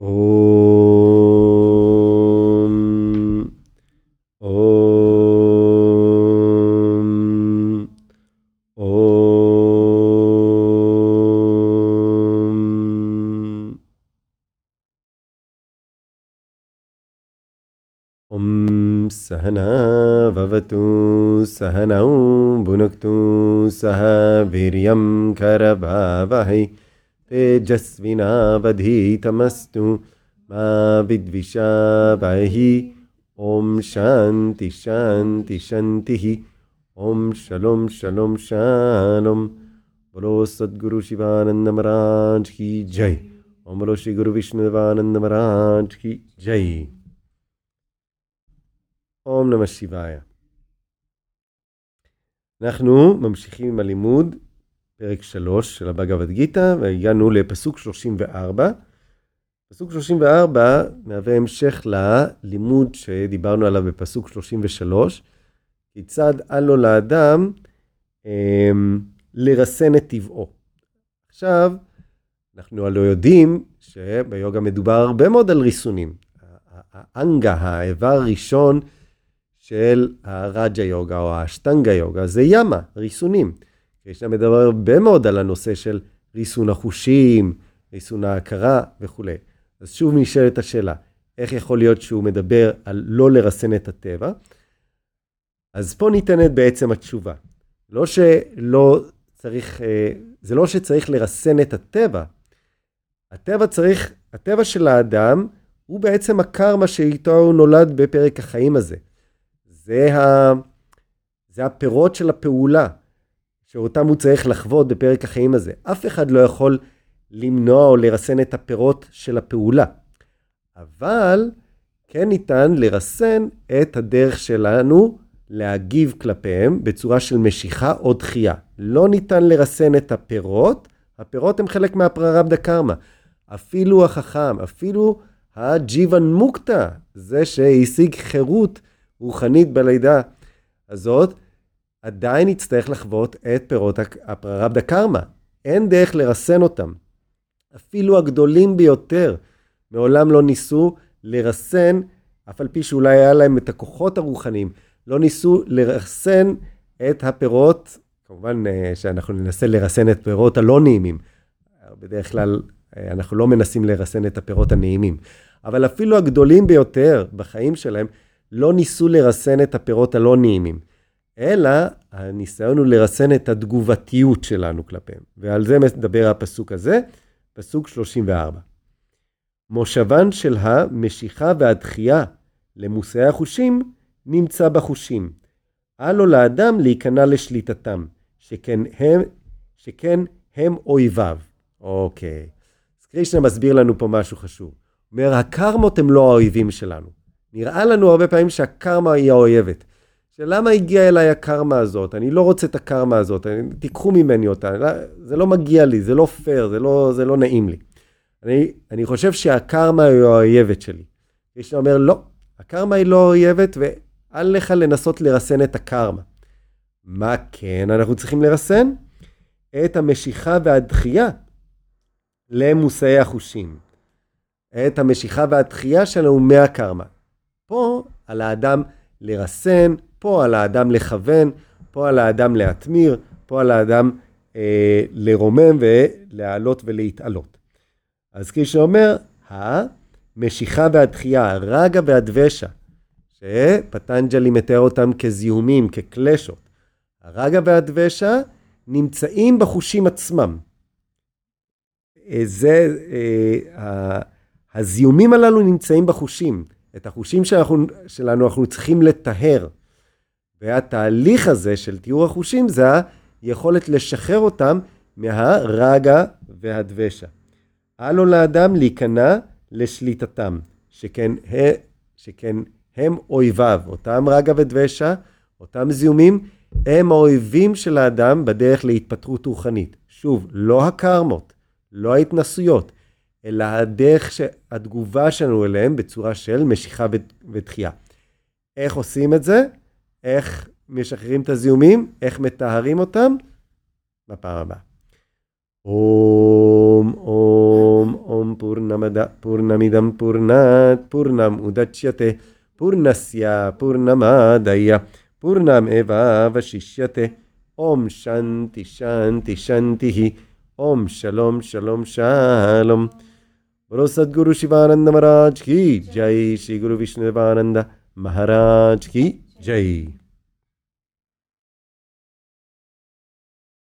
ॐ ॐ ॐ। सहना भवतु सहनौ भुनक्तु सह वीर्यं करभावहै। तेजस्विनावधीतमस्तु मा विद्विषावहि ॐ शान्ति शान्ति शान्तिः ॐ शलों शलों शालों बोलो सद्गुरु शिवानंद महाराज की जय ओम बोलो श्री गुरु विष्णुदेवानंद महाराज की जय ओम नमः शिवाय אנחנו ממשיכים עם הלימוד פרק 3 של הבגבד גיתא, והגענו לפסוק 34. פסוק 34 מהווה המשך ללימוד שדיברנו עליו בפסוק 33, כיצד אל לו לאדם אה, לרסן את טבעו. עכשיו, אנחנו הלא יודעים שביוגה מדובר הרבה מאוד על ריסונים. האנגה, האיבר הראשון של הרג'ה יוגה או האשטנגה יוגה, זה ימה, ריסונים. יש שם מדבר הרבה מאוד על הנושא של ריסון החושים, ריסון ההכרה וכולי. אז שוב נשאלת השאלה, איך יכול להיות שהוא מדבר על לא לרסן את הטבע? אז פה ניתנת בעצם התשובה. לא שלא צריך, אה, זה לא שצריך לרסן את הטבע. הטבע צריך, הטבע של האדם הוא בעצם הקרמה שאיתו הוא נולד בפרק החיים הזה. זה, ה, זה הפירות של הפעולה. שאותם הוא צריך לחוות בפרק החיים הזה. אף אחד לא יכול למנוע או לרסן את הפירות של הפעולה. אבל כן ניתן לרסן את הדרך שלנו להגיב כלפיהם בצורה של משיכה או דחייה. לא ניתן לרסן את הפירות, הפירות הם חלק מהפררבדה קרמה. אפילו החכם, אפילו הג'יוון מוקטה, זה שהשיג חירות רוחנית בלידה הזאת, עדיין יצטרך לחוות את פירות הפררבדה קרמה. אין דרך לרסן אותם. אפילו הגדולים ביותר מעולם לא ניסו לרסן, אף על פי שאולי היה להם את הכוחות הרוחניים, לא ניסו לרסן את הפירות, כמובן אה, שאנחנו ננסה לרסן את פירות הלא נעימים. בדרך כלל אה, אנחנו לא מנסים לרסן את הפירות הנעימים. אבל אפילו הגדולים ביותר בחיים שלהם לא ניסו לרסן את הפירות הלא נעימים. אלא הניסיון הוא לרסן את התגובתיות שלנו כלפיהם. ועל זה מדבר הפסוק הזה, פסוק 34. מושבן של המשיכה והדחייה למושאי החושים נמצא בחושים. אל לו לאדם להיכנע לשליטתם, שכן הם, שכן הם אויביו. אוקיי. אז קרישנה מסביר לנו פה משהו חשוב. הוא אומר, הקרמות הם לא האויבים שלנו. נראה לנו הרבה פעמים שהקרמה היא האויבת. שלמה הגיעה אליי הקרמה הזאת? אני לא רוצה את הקרמה הזאת, אני, תיקחו ממני אותה, לא, זה לא מגיע לי, זה לא פייר, זה לא, זה לא נעים לי. אני, אני חושב שהקרמה היא האויבת שלי. יש אומר, לא, הקרמה היא לא אויבת, ואל לך לנסות לרסן את הקרמה. מה כן אנחנו צריכים לרסן? את המשיכה והדחייה למושאי החושים. את המשיכה והדחייה שלנו מהקרמה. פה על האדם לרסן פה על האדם לכוון, פה על האדם להתמיר, פה על האדם אה, לרומם ולהעלות ולהתעלות. אז כפי שאומר, המשיכה והדחייה, הרגה והדבשה, שפטנג'לי מתאר אותם כזיהומים, כקלשות, הרגה והדבשה נמצאים בחושים עצמם. אה, זה, אה, הזיהומים הללו נמצאים בחושים. את החושים שאנחנו, שלנו אנחנו צריכים לטהר. והתהליך הזה של תיאור החושים זה היכולת לשחרר אותם מהרגע והדבשה. אל לו לאדם להיכנע לשליטתם, שכן, שכן הם אויביו, אותם רגע ודבשה, אותם זיהומים, הם האויבים של האדם בדרך להתפתחות רוחנית. שוב, לא הקרמות, לא ההתנסויות, אלא הדרך, התגובה שלנו אליהם בצורה של משיכה ודחייה. איך עושים את זה? איך משחררים את הזיהומים, איך מטהרים אותם, בפעם הבאה. ॐ ॐ ॐ पूर्णमद पूर्णमिदं पूर्णात् पूर्णम् उदच्यते पूर्णस्य पूर्णमादय पूर्णमेवावशिष्यते ॐ शान्ति शान्ति शान्तिः ॐ शलों शलों शालों बोलो सद्गुरु शिवानंद महाराज की जय श्री गुरु विष्णुदेवानंद महाराज की जय